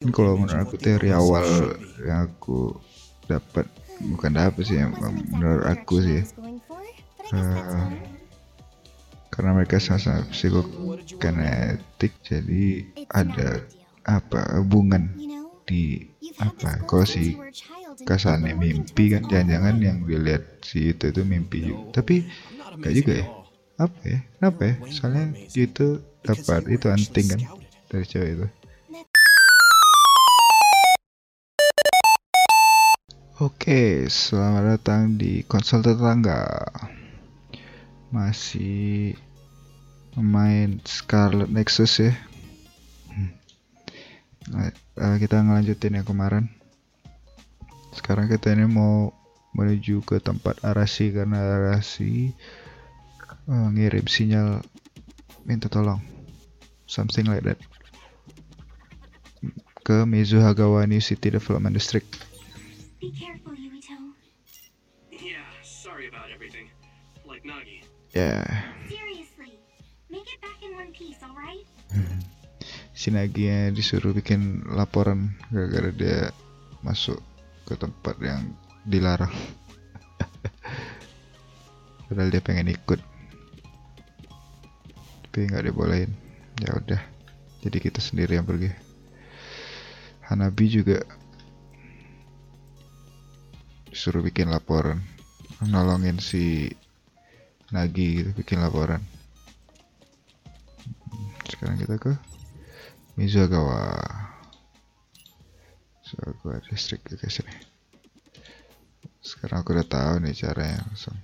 Ini kalau menurut aku teori awal yang aku dapat bukan dapat sih yang menurut aku sih. Uh, karena mereka sama-sama psikokinetik jadi ada apa hubungan di apa kalau si kasane mimpi kan jangan-jangan yang dilihat si itu itu mimpi juga. Tapi enggak juga ya? Apa ya? Kenapa ya? Soalnya itu dapat itu anting kan dari cewek itu Oke, selamat datang di konsol tetangga. Masih main Scarlet Nexus ya. Nah, kita ngelanjutin yang kemarin. Sekarang kita ini mau menuju ke tempat Arasi karena Arasi uh, ngirim sinyal minta tolong, something like that, ke Mizuhagawa New City Development District. Be careful, Yuito. Yeah, sorry about everything. Like Nagi. Yeah. Seriously, make it back in one piece, alright? si Naginya disuruh bikin laporan gara-gara dia masuk ke tempat yang dilarang. Padahal dia pengen ikut, tapi nggak dibolehin. Ya udah, jadi kita sendiri yang pergi. Hanabi juga disuruh bikin laporan, nolongin si Nagi gitu bikin laporan. Sekarang kita ke Mizuagawa. Mizuagawa District ke sini. Sekarang aku udah tahu nih caranya langsung.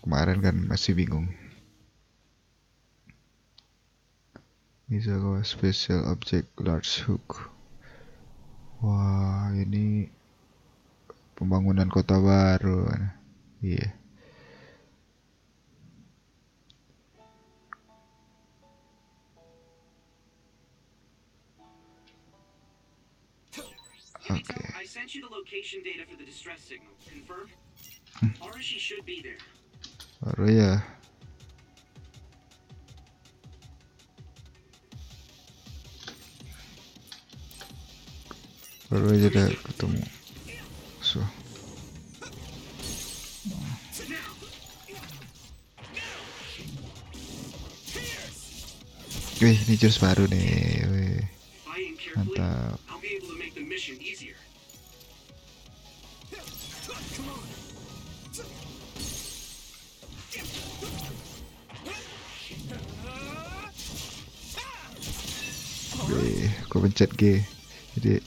Kemarin kan masih bingung. Mizuagawa Special Object Large Hook. Wah, ini pembangunan kota baru. Iya. Yeah. Okay. I sent you the location data for the distress signal. Confirm? Arashi should be there. Baru ya. Baru aja udah ketemu. So. Wih, ini jurus baru nih. Wih, mantap. Aku pencet G. Jadi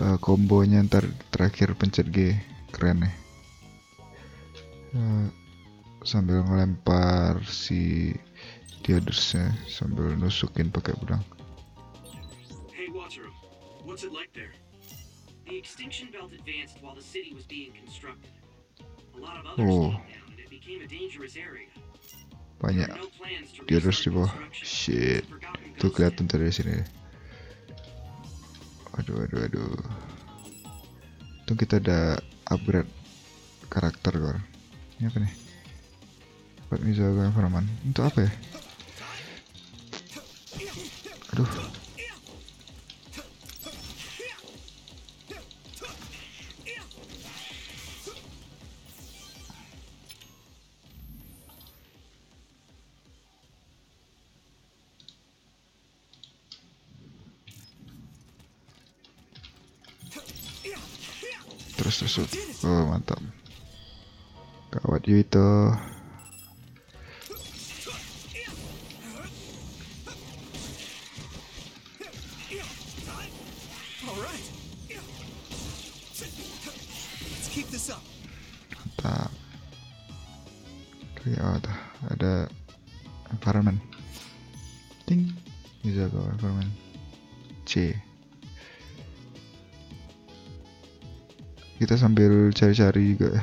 uh, kombonya ntar terakhir pencet G. Keren nih. Uh, sambil ngelempar si Diodersnya sambil nusukin pakai pedang. Hey, Wataru, what's it like there? The extinction belt advanced while the city was being constructed. A lot of others Oh. came down, and it became a dangerous area. Banyak Dioders restart di bawah. Shit. Tuh kelihatan dari sini. Aduh, aduh, aduh. Tuh kita ada upgrade karakter kor. Ini apa nih? Buat Mizuga Environment. Untuk apa ya? Aduh. Terus. Oh, mantap. Kawat Yuito. Mantap. Oh, ada environment. Ting. Mizuga environment. Kita sambil cari-cari juga. ya.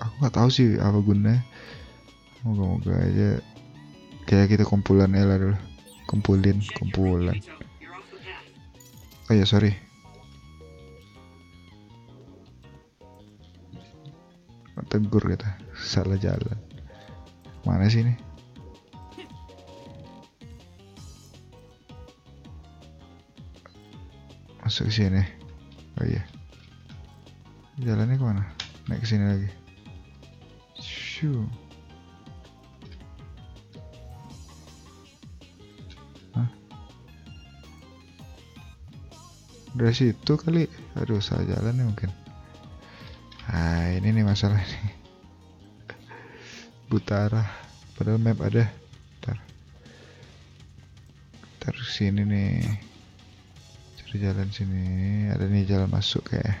Aku nggak tahu sih apa gunanya. Moga-moga aja kayak kita kumpulan Ella dulu. Kumpulin, kumpulan. Oh ya sorry. Tegur kita, salah jalan. Mana sih ini? masuk sini oh iya jalannya ke mana? Naik ke sini lagi. Shoo. Dari situ kali? Aduh salah jalan nih mungkin. Ah ini nih masalah nih buta arah. Padahal map ada. Ntar ntar sini nih. Cari jalan sini. Ada nih jalan masuk kayak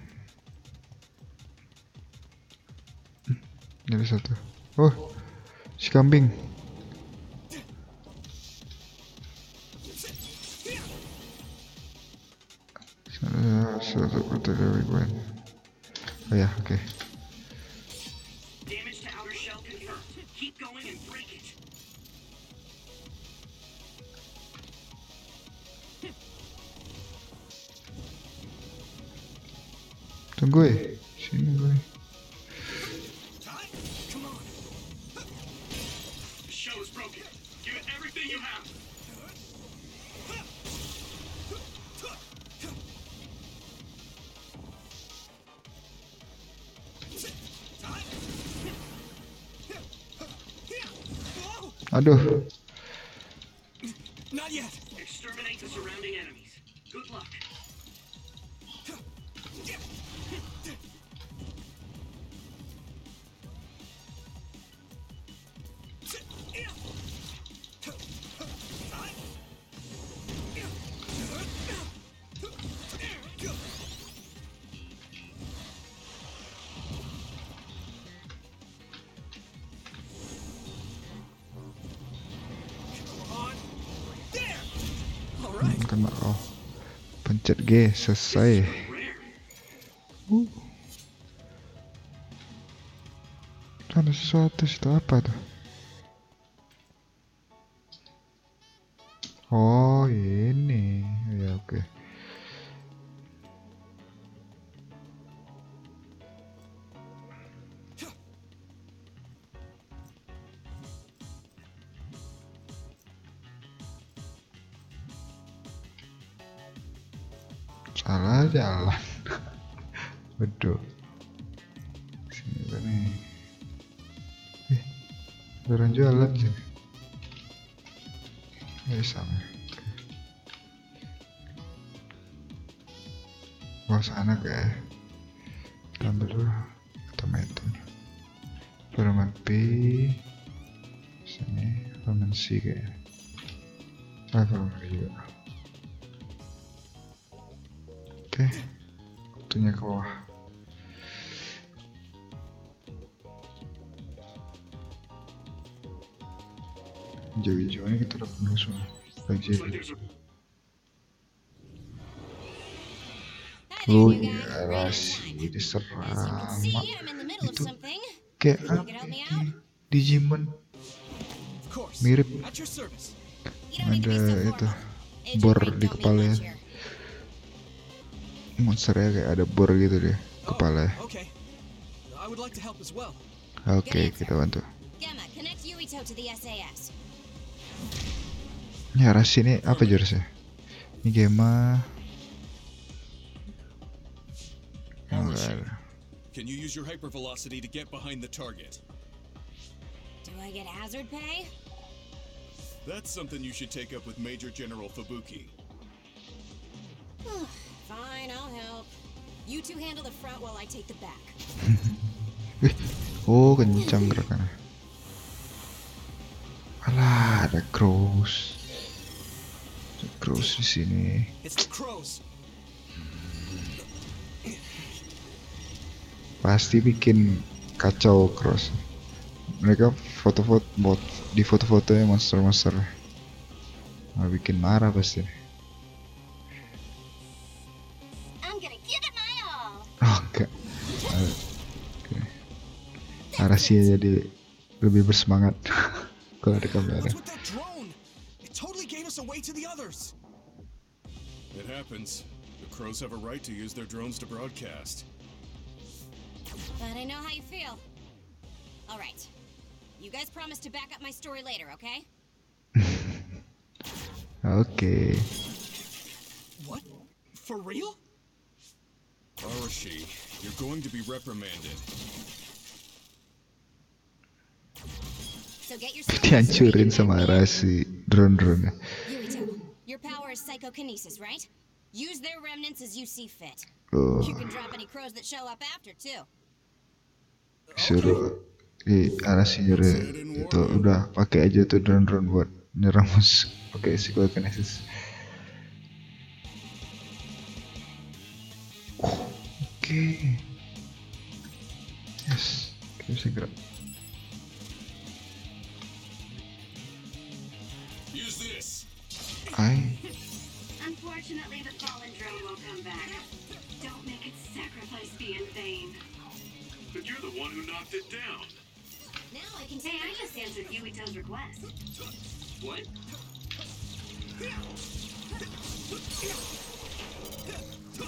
jadi satu. Oh si kambing aduh Not yet. Exterminate the surrounding enemies. Good luck. Kena oh pencet G selesai uh. ada sesuatu situ apa tuh C ah permen juga Oke, waktunya ke bawah. Hijau-hijau ini kita udah penuh semua. Lagi Looks like there's a Oh iya, rasi diserang. Itu kayak? Digimon. Mirip ada itu bor di kepalanya. Monsternya kayak ada bor gitu deh kepala. Okay. Well. Oke, kita bantu. Gemma, connect Yuito to the SAS. Ya ras ini apa jurusnya? Ini. Oh, ada. Can you use your hypervelocity to get behind the target? Do I get hazard pay? That's something you should take up with Major General Fubuki. Fine, I'll help. You two handle the front while I take the back. Wih, oh kencang gerakannya. Alah, ada cross. Ada cross di sini. It's the crows. Pasti bikin kacau cross mereka foto-foto buat di foto-fotonya monster-monster. Nah, bikin marah pasti. Oh enggak. Okay. Jadi lebih bersemangat. Kalau ada kamera It happens. The crows have a right to use their drones to broadcast. But I know how you feel. All right, you guys promise to back up my story later, okay? okay. What? For real? Arashi, you're going to be reprimanded. So get yourself Dihancurin sama Arashi drone-drone. Yuito, your power is psychokinesis, right? Use their remnants as you see fit. Oh, You can drop any crows that show up after, too. suruh di Arashi nyuruh itu udah pakai aja tuh drone-drone buat nyerang musuh. Pakai psychokinesis. Oh, Oke. Yes. Oke, bisa gerak. Use this! Ai. Unfortunately, the fallen drone won't come back. Don't make its sacrifice be in vain. But you're the one who knocked it down. Now I can Hey, take I just answered Yuito's request. What?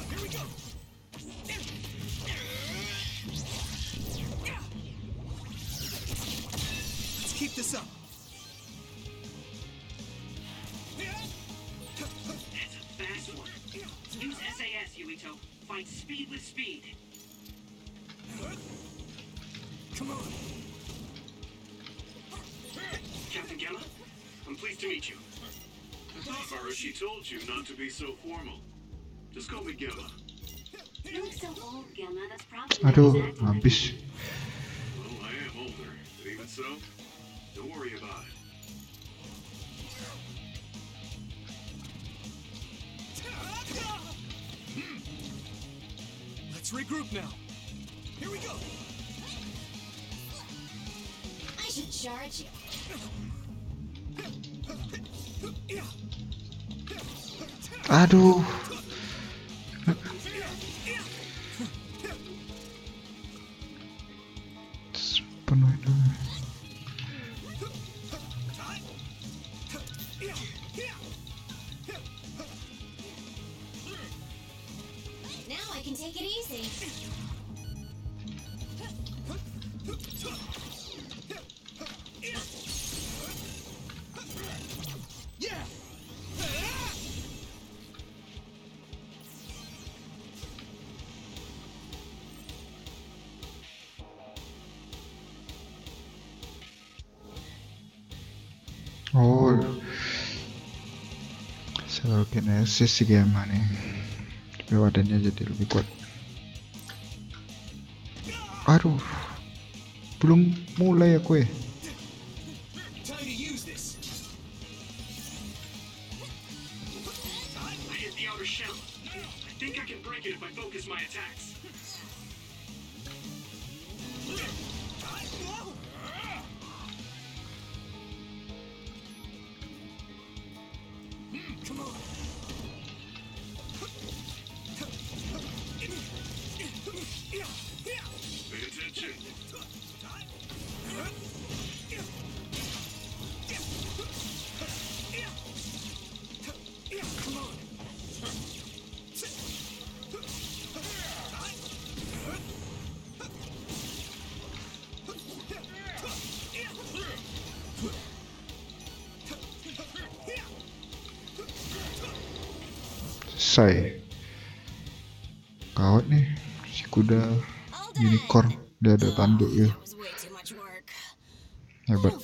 Here we go. You not to be so formal. Just call me Gemma. Aduh, habis. Aduh. Selalu kinesis si Gemma nih. Tapi badannya jadi lebih kuat. Aduh. Belum mulai ya. Time Selesai. Kawat nih. Si kuda unicorn. Dia ada tanduk ya. Hebat.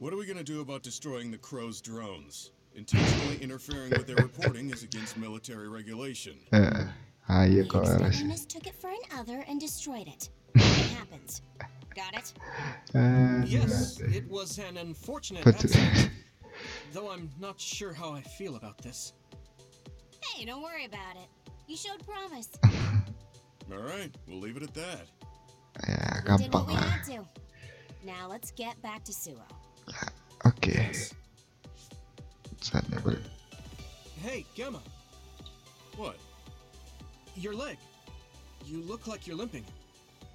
What are we gonna do about destroying the crow's drones? Intentionally interfering with their reporting is against military regulation. Eh, ayo Arashi. mistook it for another and destroyed it. It happens. Got it? Yes, gimana? it was an unfortunate But accident. Though I'm not sure how I feel about this. Hey, don't worry about it. You showed promise. All right, we'll leave it at that. ya We did gampang what we lah. had to. Now let's get back to Suo. Oke. Saatnya balik. Hey, Gemma, What? your leg. You look like you're limping.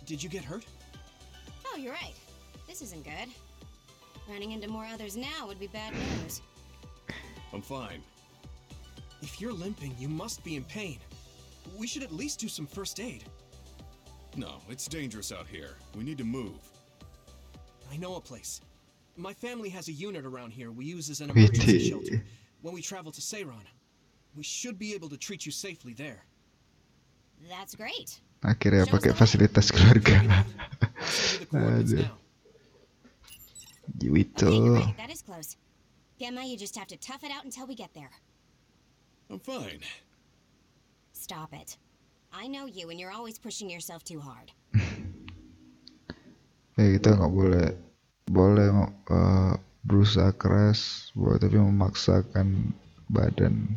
Did you get hurt? Oh, you're right. This isn't good. Running into more others now would be bad news. I'm fine. If you're limping, you must be in pain. We should at least do some first aid. No, it's dangerous out here. We need to move. I know a place. My family has a unit around here we use as an emergency shelter when we travel to Seiron. We should be able to treat you safely there. That's great. Akhirnya pakai fasilitas keluarga. I'll send you Aduh. now. Jiwito. Okay, right. That is close. Gemma, you just have to tough it out until we get there. I'm fine. Stop it. I know you, and you're always pushing yourself too hard. Ya kita nggak boleh boleh eh, berusaha keras, boleh tapi memaksakan badan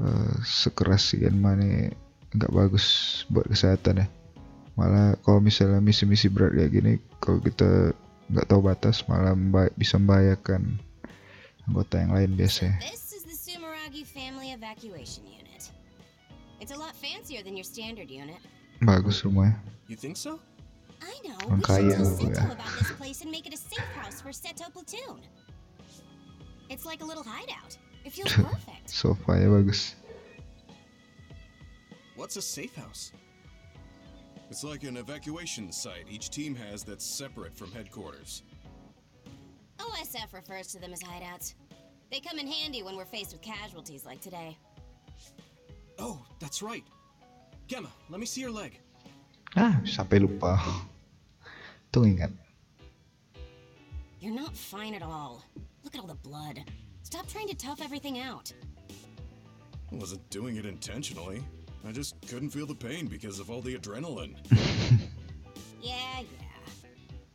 eh, sekeras Genma nih nggak bagus buat kesehatan ya. Malah kalau misalnya misi-misi berat kayak gini, kalau kita nggak tahu batas malah memba- bisa membahayakan anggota yang lain biasanya. This is the Sumeragi Family Evacuation Unit. It's a lot fancier than your standard unit. Bagus rumahnya. You think so? I know. Orang we kaya should tell aku ya. Seto about this place and make it a safe house for Seto platoon. It's like a little hideout. It feels perfect. Sofanya bagus. What's a safe house? It's like an evacuation site each team has that's separate from headquarters. OSF refers to them as hideouts. They come in handy when we're faced with casualties like today. Oh, that's right. Gemma, let me see your leg. Ah, sampai lupa. Tuh ingat. You're not fine at all. Look at all the blood. Stop trying to tough everything out. I wasn't doing it intentionally. I just couldn't feel the pain because of all the adrenaline. Yeah, yeah.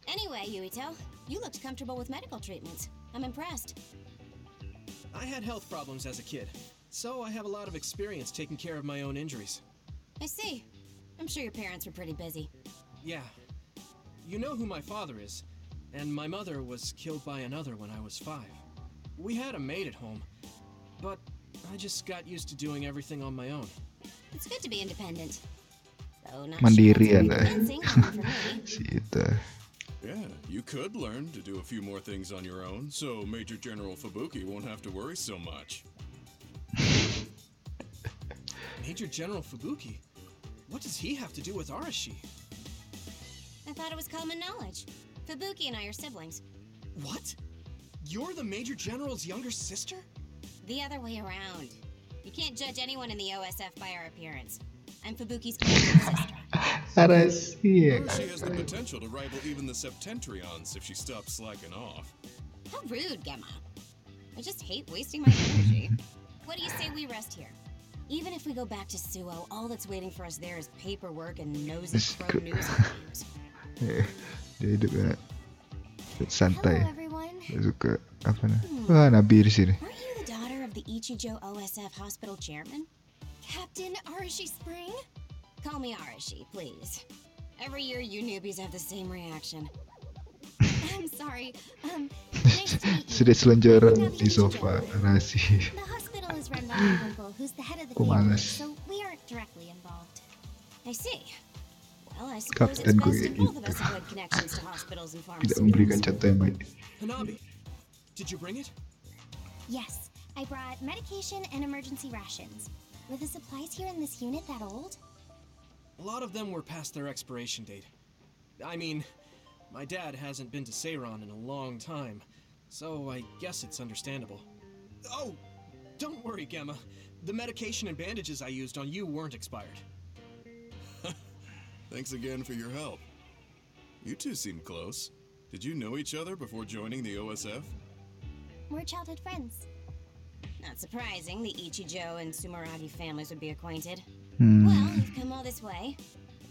Anyway, Yuito, you looked comfortable with medical treatments. I'm impressed. I had health problems as a kid, so I have a lot of experience taking care of my own injuries. I see. I'm sure your parents were pretty busy. Yeah. You know who my father is, and my mother was killed by another when I was five. We had a maid at home, but I just got used to doing everything on my own. It's good to be independent. Though not Mandiri sure ya, it's very Nak? convincing, coming from me. Si itu. Yeah, you could learn to do a few more things on your own, so Major General Fubuki won't have to worry so much. Major General Fubuki? What does he have to do with Arashi? I thought it was common knowledge. Fubuki and I are siblings. What? You're the Major General's younger sister? The other way around. You can't judge anyone in the OSF by our appearance. I'm Fubuki's older sister. Rahasia. She has the potential to rival even the Septentrions if she stops slacking off. How rude, Gemma. I just hate wasting my energy. what do you say we rest here? Even if we go back to Suo, all that's waiting for us there is paperwork and nosy This pro could- news reviews. Eh, dia hidupnya Hello, santai. everyone. Dia suka apa nih? Wah, Nabi di sini. Aren't you the daughter of the Ichijo OSF hospital chairman? Captain Arashi Spring? Call me Arashi, please. Every year you newbies have the same reaction. I'm sorry. Um, nice to. Sudah selonjoran di sofa. Rahasia. The hospital is run by uncle, who's the head of the Kok family, so we aren't directly involved. I see. Well, I suppose it's Kapten gue best if both of us have good connections to hospitals and Tidak memberikan pharmaceuticals. contoh yang baik. Hanabi, did you bring it? Yes, I brought medication and emergency rations. Were the supplies here in this unit that old? A lot of them were past their expiration date. I mean, my dad hasn't been to Ceyron in a long time, so I guess it's understandable. Oh, don't worry, Gemma. The medication and bandages I used on you weren't expired. Thanks again for your help. You two seem close. Did you know each other before joining the OSF? We're childhood friends. Not surprising, the Ichijo and Sumeragi families would be acquainted. Hmm, Well, you've come all this way.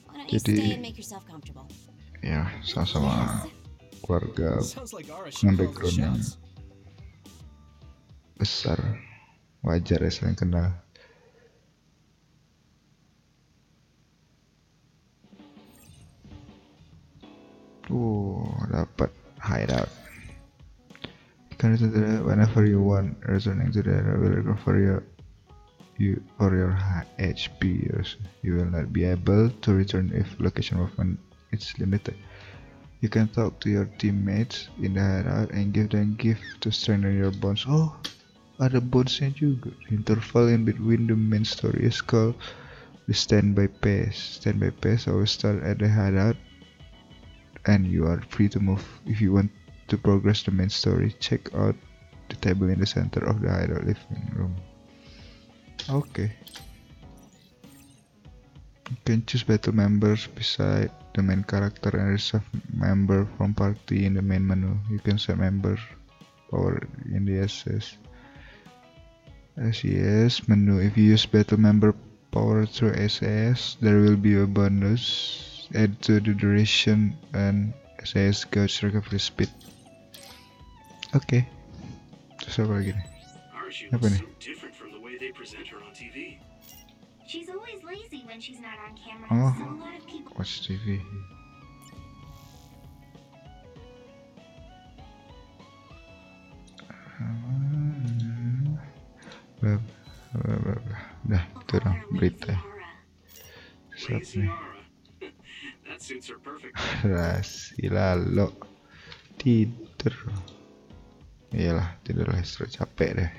Why don't you Jadi- stay and make yourself comfortable? ya sama-sama keluarga Sounds like Arashi Yang calls the background yang shots. besar. Wajar ya saling kenal. Uh, dapat hideout. Whenever you want, returning to the will recover your you or your HP. You will not be able to return if location movement is limited. You can talk to your teammates in the hideout and give them gift to strengthen your bonds. Oh, ada bondsnya juga. Interval in between the main story is called the standby phase. Standby phase always start at the hideout, and you are free to move if you want to progress the main story. Check out the table in the center of the hideout living room. Okay. You can choose battle members beside the main character and reserve member from party in the main menu. You can set member power in the SS. SES menu. If you use battle member power through SS, there will be a bonus add to the duration and SAS gauge recovery speed. Oke. Terus apa lagi nih? Apa nih? Oh. Watch TV. Blah, blah, blah, blah. Udah, itu dong berita. Siap nih. Aura. that suits her perfect. Rasi lalu tidur. Iyalah tidur istirahat capek deh.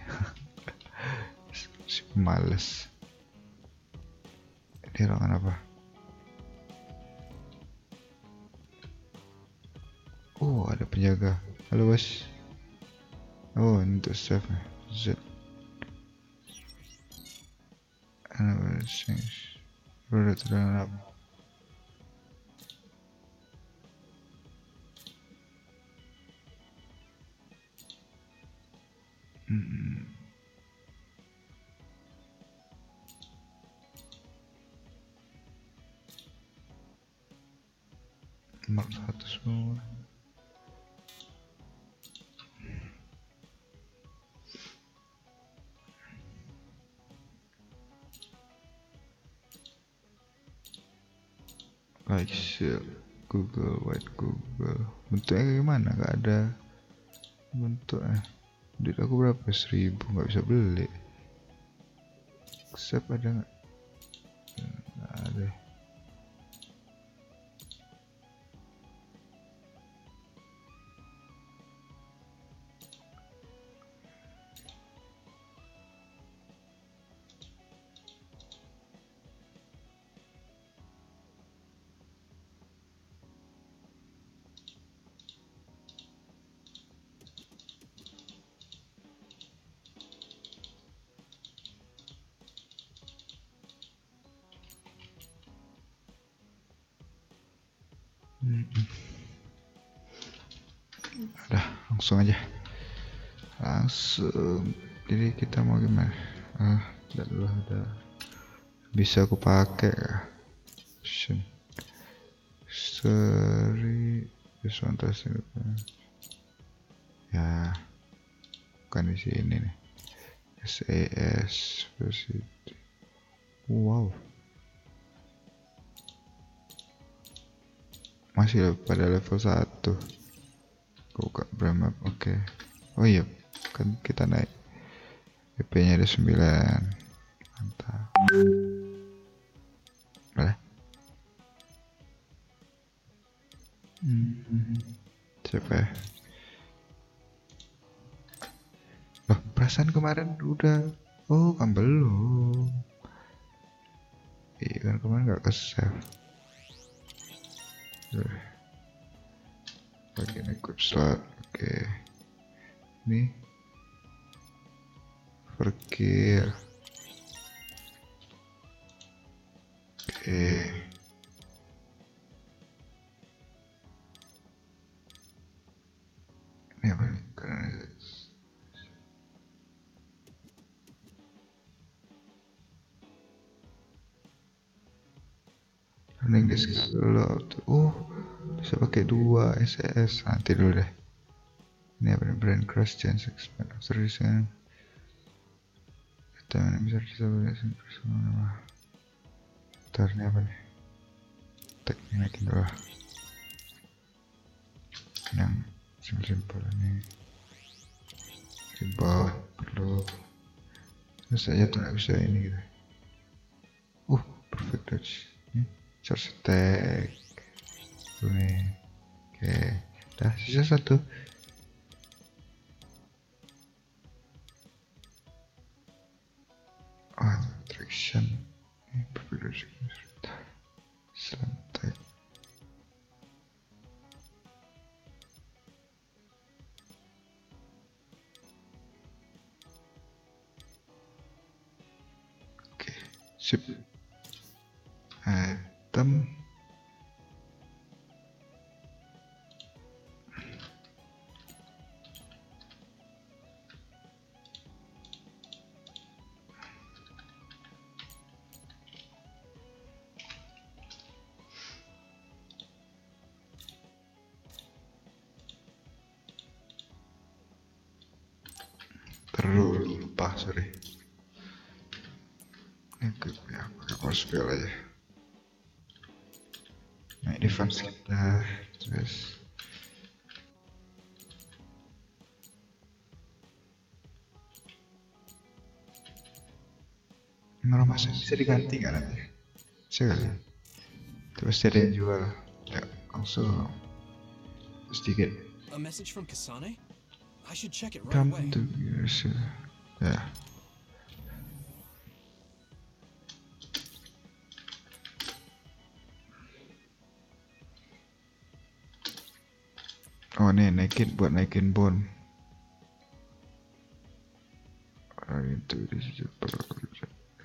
Si males. Ini ruangan apa? Oh ada penjaga. Halo bos. Oh ini untuk save. Z. Another things. Udah turun Nomor satu semua. Like shit. Google, white Google. Bentuknya gimana? Gak ada bentuknya. Duit aku berapa? Seribu nggak bisa beli. Accept ada nggak? Nggak ada. Langsung aja. Langsung. Jadi kita mau gimana? Ah, udah dulu ada. Bisa aku pakai kah? Option. One testing. Ya, bukan di sini nih. SAS versi. Wow. masih pada level 1 buka brand map oke. Oh iya kan kita naik. PP nya ada 9 mantap. Boleh? Hmm. siapa ya. Loh, perasaan kemarin udah oh kan belum. Iya kan kemarin nggak ke save Oke. Bagian equip slot oke. Ini. Perkir oke. Ini apa nih? Karena Running disk load. Pakai dua SS. Nanti dulu deh. Ini apa? Brand crash chance expand. Kita mana bisa disabilitas personal nama. Ntar ini apa nih? Tagnya naikin dulu lah. Yang simple-simple ini. Di bawah perlu Terus aja tuh nggak bisa ini gitu. Uh, perfect dodge. Ini charge attack. Nih. Oke, dah sisa satu. Traction. Ini perfect dodge. Slam attack. Oke, sip. Item. Masuk bisa diganti nggak nanti? Bisa kali. Terus ada yang jual. Ya, langsung sedikit. A message from Kasane? I should check it right Come to yes. Ya. Oh nih naikin buat naikin bone. Ah, itu di situ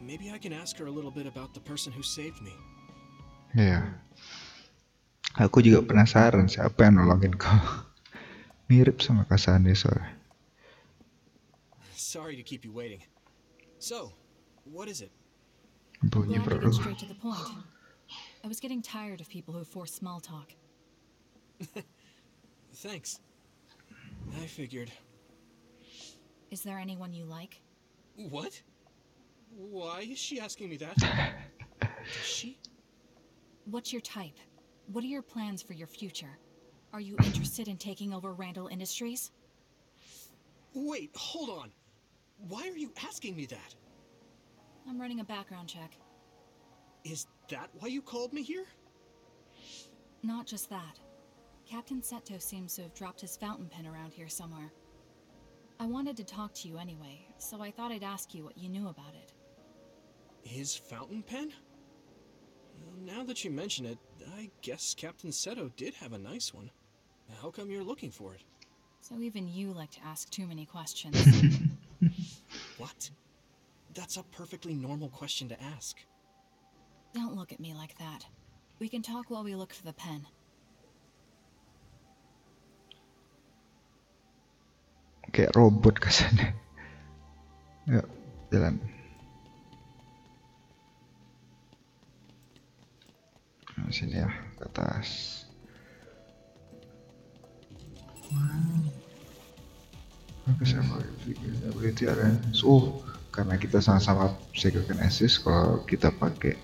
Maybe I can ask her a little bit about the person who saved me. Iya. Aku juga penasaran siapa yang nolongin kau. Mirip sama Kasane soalnya. Sorry to keep you waiting. So, what is it? Bunyi Glad to straight to the point. I was getting tired of people who force small talk. Thanks. I figured. Is there anyone you like? What? Why is she asking me that? Does she? What's your type? What are your plans for your future? Are you interested in taking over Randall Industries? Wait, hold on. Why are you asking me that? I'm running a background check. Is that why you called me here? Not just that. Captain Seto seems to have dropped his fountain pen around here somewhere. I wanted to talk to you anyway, so I thought I'd ask you what you knew about it. His fountain pen? Now that you mention it, I guess Captain Seto did have a nice one. How come you're looking for it? So even you like to ask too many questions. What? That's a perfectly normal question to ask. Don't look at me like that. We can talk while we look for the pen. Kayak robot Kasane. Yuk, jalan. Nah, sini ya, ke atas. Oke, sama ability ada. So, karena kita sama-sama Segakan Assist, kalau kita pakai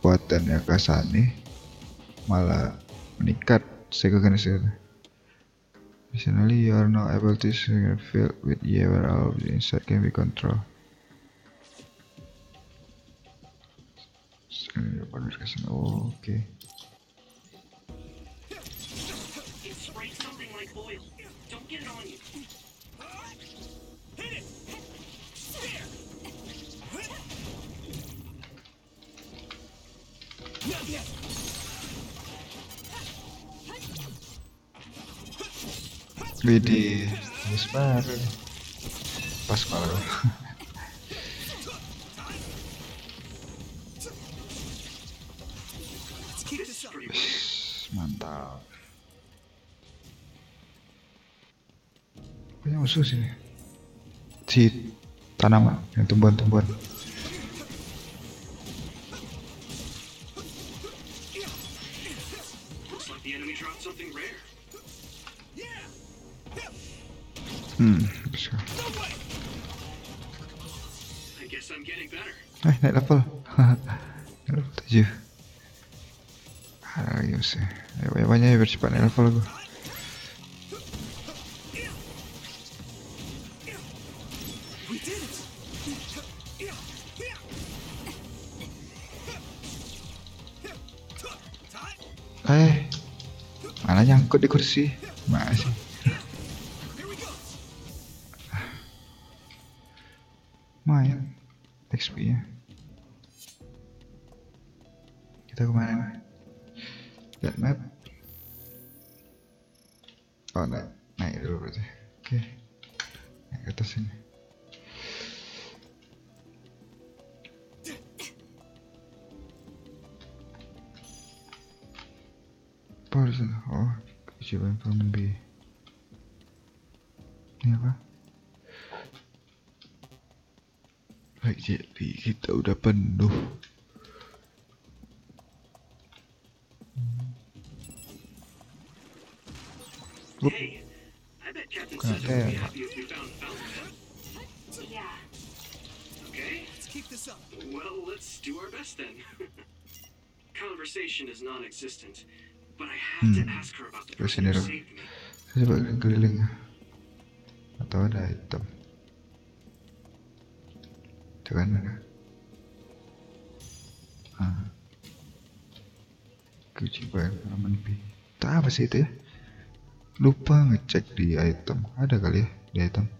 kekuatan yang Kasane, malah meningkat Segakan Assist. Additionally, you are now able to fill with the inside can be controlled. Get it on you. Widih, baru. Pas malam. Banyak musuh sini. Si tanaman yang tumbuhan-tumbuhan. Hmm bisa. Eh naik level. Level 7 ada lagi sih. Banyak ya biar cepat naik level gue We ke atas ini apa di sana? Oh kejiwaan from B? Ini apa? Baik jadi kita udah penuh. Hey, I bet Captain be happy we this up. Well, let's do our best then. Conversation is non-existent, but I have to Hmm. ask her about the person who saved me. Saya coba keliling Atau ada item Itu kan mana ah. Kejiwaan pengalaman B Tak apa sih itu ya Lupa ngecek di item Ada kali ya di item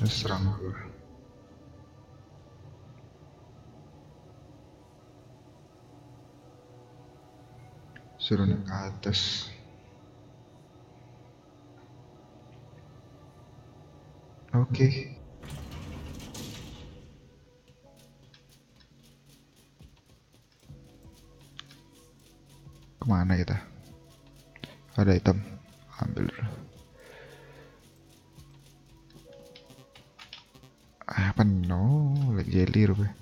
Terus serang gue Suruh naik ke atas. Oke. Ke mana kita? Ada item. Ambil dulu Penuh lagi jelly rupanya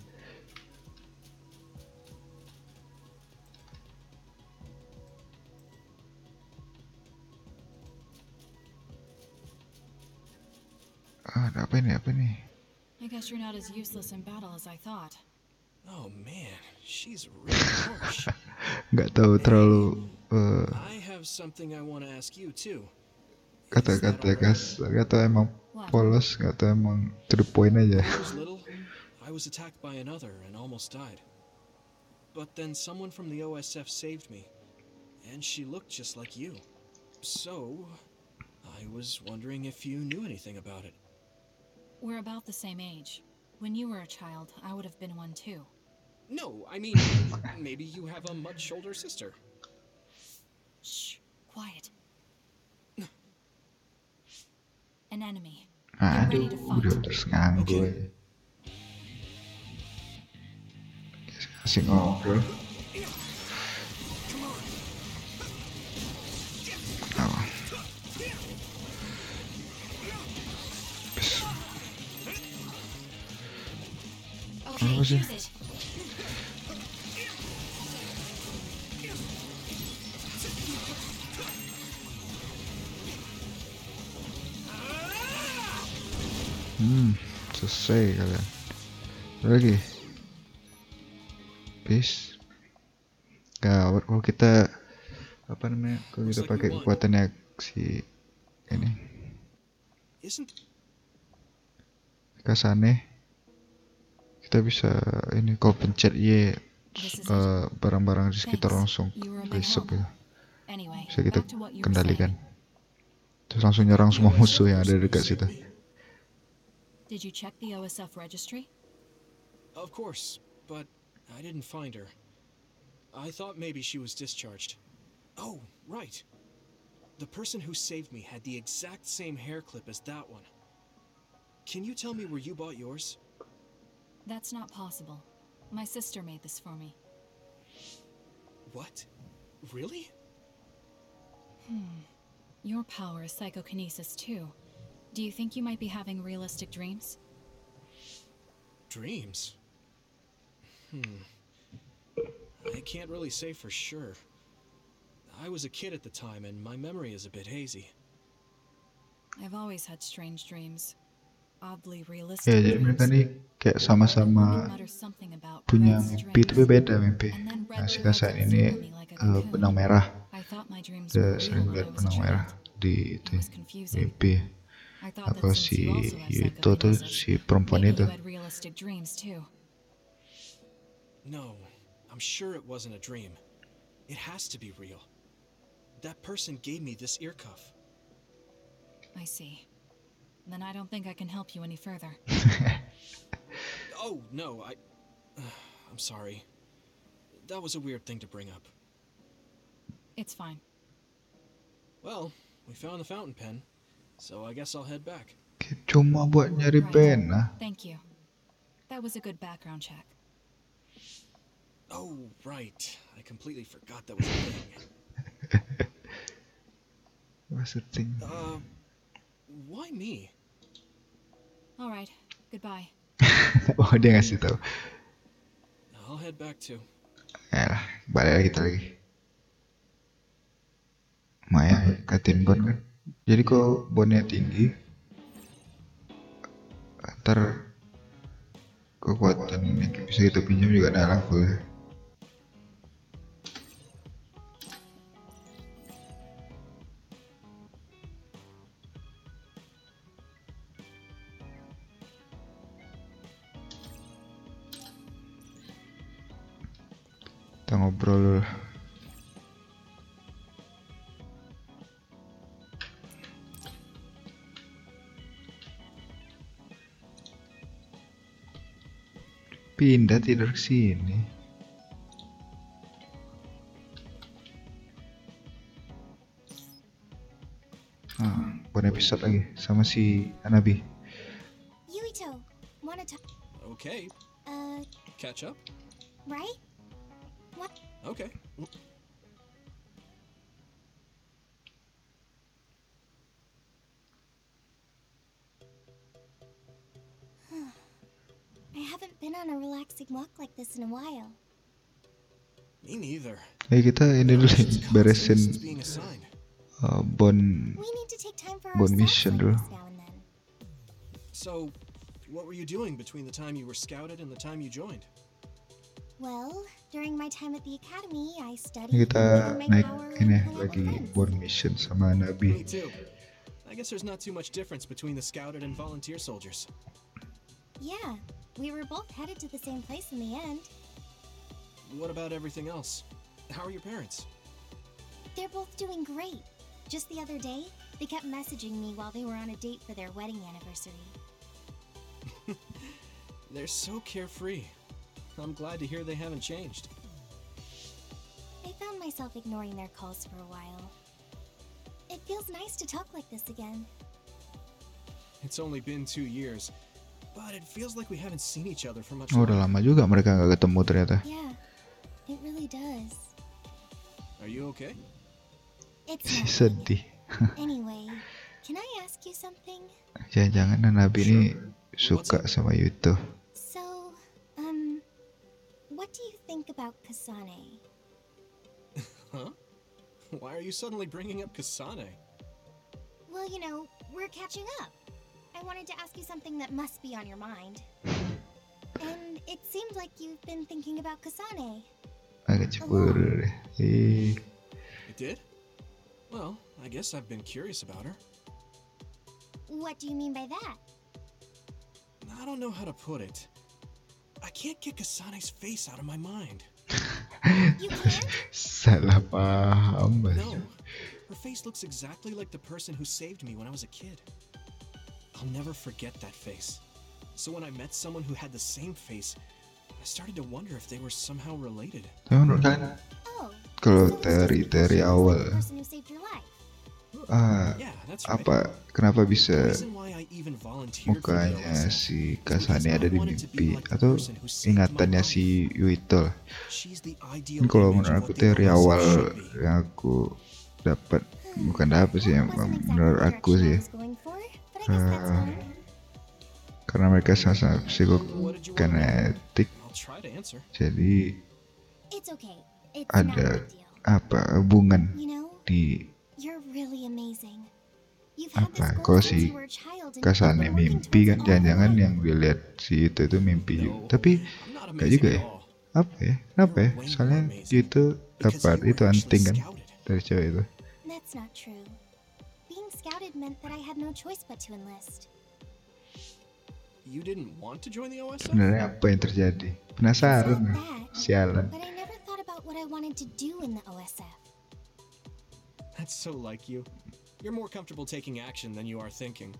Ah, ada apa ini apa ini I guess you're not as useless in battle as I thought. Oh man, she's really harsh. nggak tahu terlalu eh, I have something I want to ask you too. kata-kata kasar nggak tahu emang polos nggak tahu emang to the point aja When I was little, I was attacked by another and almost died. But then someone from the OSF saved me, and she looked just like you. So, I was wondering if you knew anything about it. We're about the same age. When you were a child, I would have been one too. No, I mean, maybe you have a much older sister. Shh, quiet. An enemy. Aduh to fight. udah terus nganggu Oke. aja kasih ngobrol apa. Okay, Apa sih? Selesai kalian lagi? Peace gawat kalau kita apa namanya kalau kita pakai kekuatannya si ini. Kasane. Kita bisa ini kalau pencet Y eh, barang-barang di sekitar langsung help. ya. Bisa kita kendalikan. terus langsung nyerang semua musuh yang ada dekat situ Did you check the OSF registry? Of course, but I didn't find her. I thought maybe she was discharged. Oh, right. The person who saved me had the exact same hair clip as that one. Can you tell me where you bought yours? That's not possible. My sister made this for me. What? Really? Hmm. Your power is psychokinesis too. Do you think you might be having realistic dreams? Dreams? Hmm. I can't really say for sure. I was a kid at the time, and my memory is a bit hazy. I've always had strange dreams. Oddly ya realistic jadi mereka dreams. nih kayak sama-sama One mutters something about punya mimpi tapi beda mimpi And then nah si would Kasan ini me like a cocoon. benang merah I thought my dreams dia sering lihat benang merah di It itu mimpi I thought that apa since si you also have itu tuh si perempuan itu had realistic dreams too. No, I'm sure it wasn't a dream. It has to be real. That person gave me this ear cuff. I see. Then I don't think I can help you any further. Oh, no, I. I'm sorry. That was a weird thing to bring up. It's fine. Well, we found the fountain pen, so I guess I'll head back. cuma buat nyari Right. pena Thank you. That was a good background check. Oh, right. I completely forgot that was a thing. what's the thing Uh, why me? All right. Goodbye. oh dia ngasih tahu I'll head back too. ya balik lagi kita lagi Maya katin bon kan jadi kok bonnya tinggi ntar kekuatan yang bisa kita pinjam juga naik level ya. Pindah tidur ke sini ah, buat episode lagi sama si Anabi Yuito, wanna talk? Okay, Uh, catch up? right? What? Okay. Like this in a while. Me neither. Eh kita ini dulu nih, It's constant beresin since being assigned. uh, bon We need to take time for Bon mission dulu. this now and then. So, what were you doing between the time you were scouted and the time you joined? Well, during my time at the academy, I studied. Kita naik ini and hung out lagi with bon mission sama Me Nabi too. I guess there's not too much difference between the scouted and volunteer soldiers. Yeah, we were both headed to the same place in the end. What about everything else? How are your parents? They're both doing great. Just the other day, they kept messaging me while they were on a date for their wedding anniversary. They're so carefree. I'm glad to hear they haven't changed. I found myself ignoring their calls for a while. It feels nice to talk like this again. It's only been two years, oh udah lama juga mereka nggak ketemu ternyata Yeah, it really does. Are you okay? It's sedih Anyway, can I ask you something? jangan-jangan Nabi ini Sure. suka What's sama Yuto So, um, what do you think about Kasane? Huh? Why are you suddenly bringing up Kasane? Well, you know, we're catching up. I wanted to ask you something that must be on your mind. And it seemed like you've been thinking about Kasane. agak cemburu deh Ih, It did? Well, I guess I've been curious about her. What do you mean by that? I don't know how to put it. I can't get Kasane's face out of my mind. You can't? salah paham No. Her face looks exactly like the person who saved me when I was a kid. I'll never forget that face. So when I met someone who had the same face, I started to wonder if they were somehow related. Oh. Kalau so it's teori- teori awal. ah, apa kenapa bisa mukanya si Kasane ada di mimpi atau ingatannya si Yuito lah. Ini kalau menurut aku teori awal yang aku dapat bukan dapat sih exactly menurut aku sih Uh, karena mereka sama-sama psikokinetik jadi ada apa hubungan di apa? since si you were a child and you've Kasane been working mimpi kan? jangan-jangan yang dilihat si itu itu mimpi juga tapi amazing juga ya? apa ya? Kenapa ya? Soalnya itu dapat itu anting kan dari cewek itu scouted meant that I had no choice but to enlist. You didn't want to join the OSF? sebenarnya apa yang terjadi penasaran Not that, sialan but I never thought about what I wanted to do in the OSF. That's so like you. You're more comfortable taking action than you are thinking.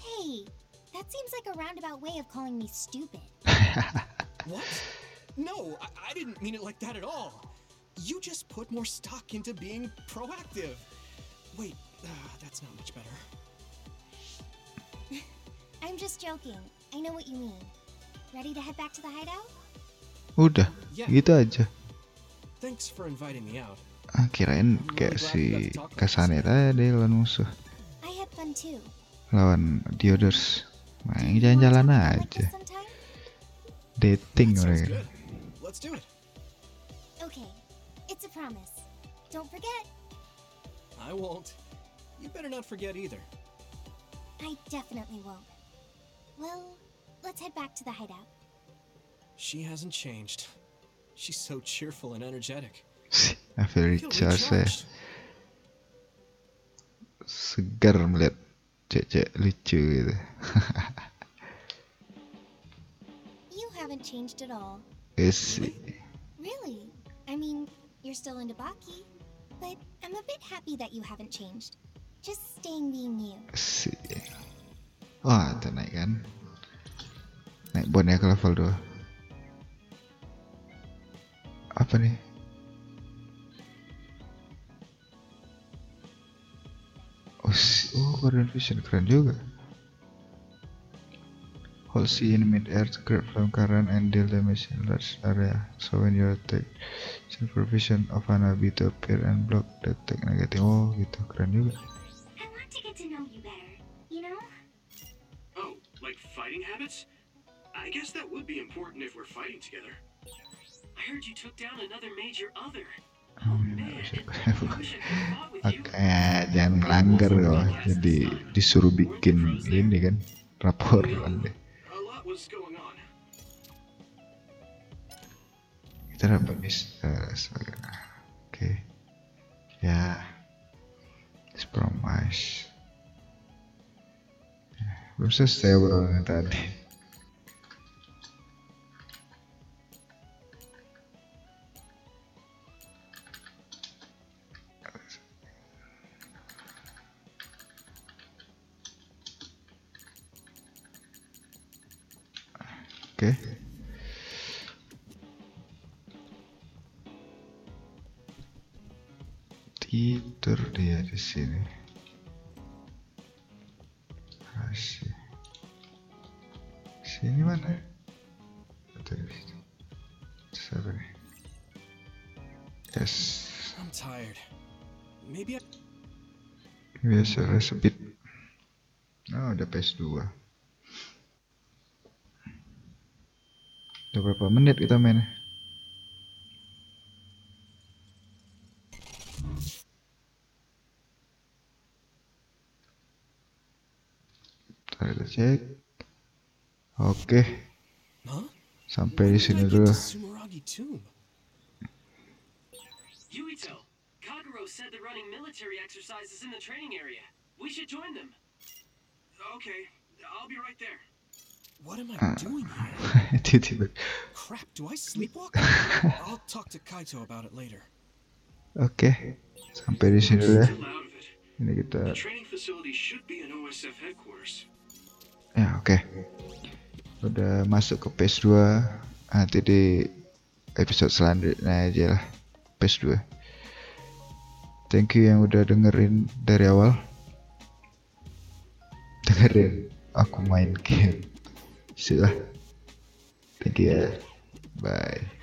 Hey, that seems like a roundabout way of calling me stupid. What? No, I, I didn't mean it like that at all. You just put more stock into being proactive. Wait, uh, that's not much better. I'm just joking. I know what you mean. Ready to head back to the hideout? udah Yeah. gitu aja Thanks for inviting me out. ah, kirain kayak si Kasane tadi lawan musuh I had fun too. lawan Dioders main jalan-jalan aja dating mereka. Let's do it. Okay, it's a promise. Don't forget. I won't. You better not forget either. I definitely won't. Well, let's head back to the hideout. She hasn't changed. She's so cheerful and energetic. I feel Feel recharged saya recharged. segar melihat cek-cek lucu gitu You haven't changed at all. Yes. Really? I mean, you're still into Baki, but I'm a bit happy that you haven't changed. Just staying being you. Si. Wah, itu naik kan. Naik bonnya ke level 2. Apa nih? Oh, oh Korean Vision keren juga. Hold C in mid-air to grab from current and deal damage in large area. So when you attack, supervision of Hanabi to appear and block the attack negative. Oh gitu, keren juga. fighting habits? I guess that would be important if we're fighting together. I heard you took down another major other. Oh, oh, Pakai jangan melanggar loh. Jadi disuruh bikin ini kan rapor kan deh. Kita dapat nih. Eh, Oke. Ya. Promise. Belum selesai obrolan tadi. Oke. Tidur dia di sini. Yes. I'm tired. Maybe I. Biasa speed. Oh, udah PS2. Udah berapa menit kita main? Ntar kita cek. Oke, sampai di sini dulu. To Yuito, Kaguro said they're running military exercises in the training area. We should join them. Okay, I'll be right there. What am I Ah. doing here? Tiba-tiba. Crap, do I sleepwalk? I'll talk to Kaito about it later. Oke, sampai di sini dulu ya. Still out of it. Ini kita training facility should be an OSF headquarters. Ya oke Udah masuk ke PS2 Nanti di episode selanjutnya aja lah PS2 Thank you yang udah dengerin dari awal. Dengerin aku main game. Sudah Thank you ya. Bye